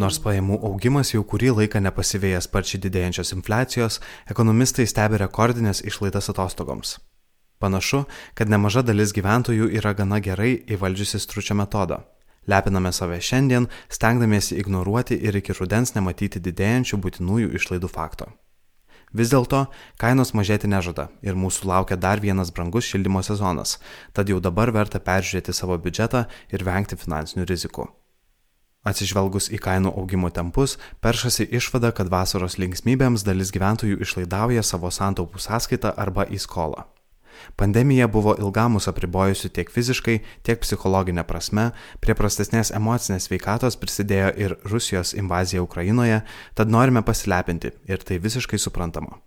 Nors pajamų augimas jau kurį laiką nepasivėja sparčiai didėjančios infliacijos, ekonomistai stebi rekordinės išlaidas atostogoms. Panašu, kad nemaža dalis gyventojų yra gana gerai įvaldžiusi stručio metodą. Lepiname save šiandien, stengdamiesi ignoruoti ir iki rudens nematyti didėjančių būtinųjų išlaidų fakto. Vis dėlto kainos mažėti nežada ir mūsų laukia dar vienas brangus šildymo sezonas, tad jau dabar verta peržiūrėti savo biudžetą ir vengti finansinių rizikų. Atsižvelgus į kainų augimo tempus, peršasi išvada, kad vasaros linksmybėms dalis gyventojų išlaidauja savo santaupų sąskaitą arba į skolą. Pandemija buvo ilgam mus apribojusi tiek fiziškai, tiek psichologinė prasme, prie prastesnės emocinės veikatos prisidėjo ir Rusijos invazija Ukrainoje, tad norime pasilepinti ir tai visiškai suprantama.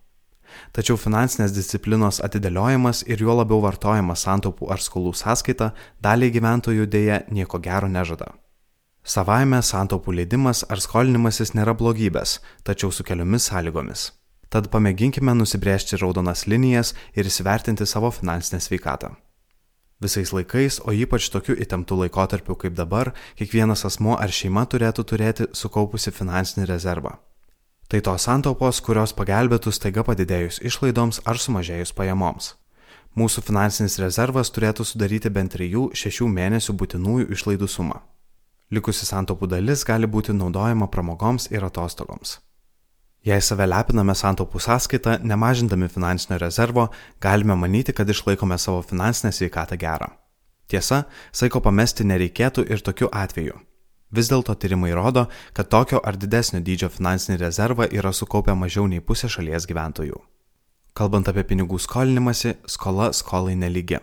Tačiau finansinės disciplinos atidėliojimas ir juo labiau vartojimas santaupų ar skolų sąskaita daliai gyventojų dėja nieko gero nežada. Savaime santaupų leidimas ar skolinimasis nėra blogybės, tačiau su keliomis sąlygomis. Tad pamėginkime nusibriežti raudonas linijas ir įsivertinti savo finansinę sveikatą. Visais laikais, o ypač tokiu įtemptu laikotarpiu kaip dabar, kiekvienas asmo ar šeima turėtų turėti sukaupusi finansinį rezervą. Tai tos santaupos, kurios pagelbėtų staiga padidėjus išlaidoms ar sumažėjus pajamoms. Mūsų finansinis rezervas turėtų sudaryti bent 3-6 mėnesių būtinųjų išlaidų sumą. Likusi santaupų dalis gali būti naudojama pramogoms ir atostogoms. Jei save lepiname santaupų sąskaitą, nemažindami finansinio rezervo, galime manyti, kad išlaikome savo finansinę sveikatą gerą. Tiesa, saiko pamesti nereikėtų ir tokiu atveju. Vis dėlto tyrimai rodo, kad tokio ar didesnio dydžio finansinį rezervą yra sukaupę mažiau nei pusė šalies gyventojų. Kalbant apie pinigų skolinimąsi, skola skolai nelygi.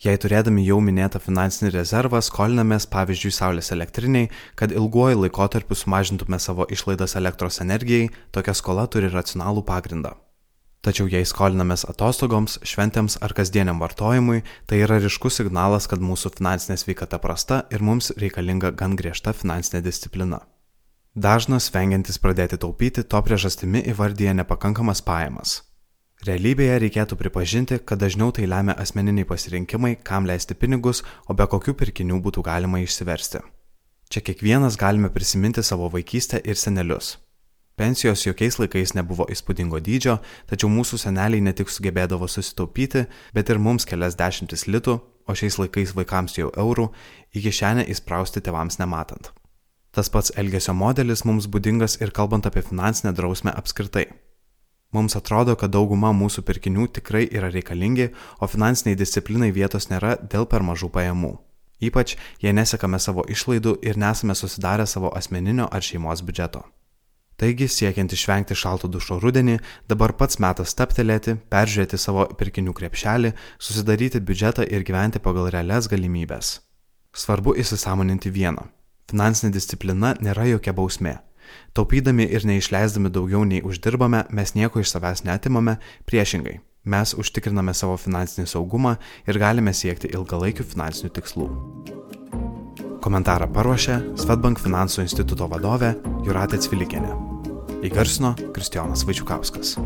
Jei turėdami jau minėtą finansinį rezervą skolinamės pavyzdžiui Saulės elektriniai, kad ilguoju laikotarpiu sumažintume savo išlaidas elektros energijai, tokia skola turi racionalų pagrindą. Tačiau jei skolinamės atostogoms, šventėms ar kasdieniam vartojimui, tai yra ryškus signalas, kad mūsų finansinė sveikata prasta ir mums reikalinga gan griežta finansinė disciplina. Dažnas vengiantis pradėti taupyti to priežastimi įvardyja nepakankamas pajamas. Realybėje reikėtų pripažinti, kad dažniau tai lemia asmeniniai pasirinkimai, kam leisti pinigus, o be kokių pirkinių būtų galima išsiversti. Čia kiekvienas galime prisiminti savo vaikystę ir senelius. Pensijos jokiais laikais nebuvo įspūdingo dydžio, tačiau mūsų seneliai ne tik sugebėdavo susitaupyti, bet ir mums kelias dešimtis litų, o šiais laikais vaikams jau eurų, į kišenę įsprausti tėvams nematant. Tas pats elgesio modelis mums būdingas ir kalbant apie finansinę drausmę apskritai. Mums atrodo, kad dauguma mūsų pirkinių tikrai yra reikalingi, o finansiniai disciplinai vietos nėra dėl per mažų pajamų. Ypač, jei nesekame savo išlaidų ir nesame susidarę savo asmeninio ar šeimos biudžeto. Taigi, siekiant išvengti šalto dušo rudenį, dabar pats metas staptelėti, peržiūrėti savo pirkinių krepšelį, susidaryti biudžetą ir gyventi pagal realias galimybės. Svarbu įsisamoninti vieną. Finansinė disciplina nėra jokia bausmė. Taupydami ir neišleisdami daugiau nei uždirbame, mes nieko iš savęs netimame, priešingai. Mes užtikriname savo finansinį saugumą ir galime siekti ilgalaikių finansinių tikslų. Komentarą paruošė Svetbank finansų instituto vadovė Juratė Cvilikienė. Įgarsino Kristijonas Vaičiukauskas.